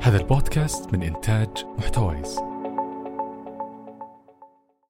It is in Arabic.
هذا البودكاست من إنتاج محتويس.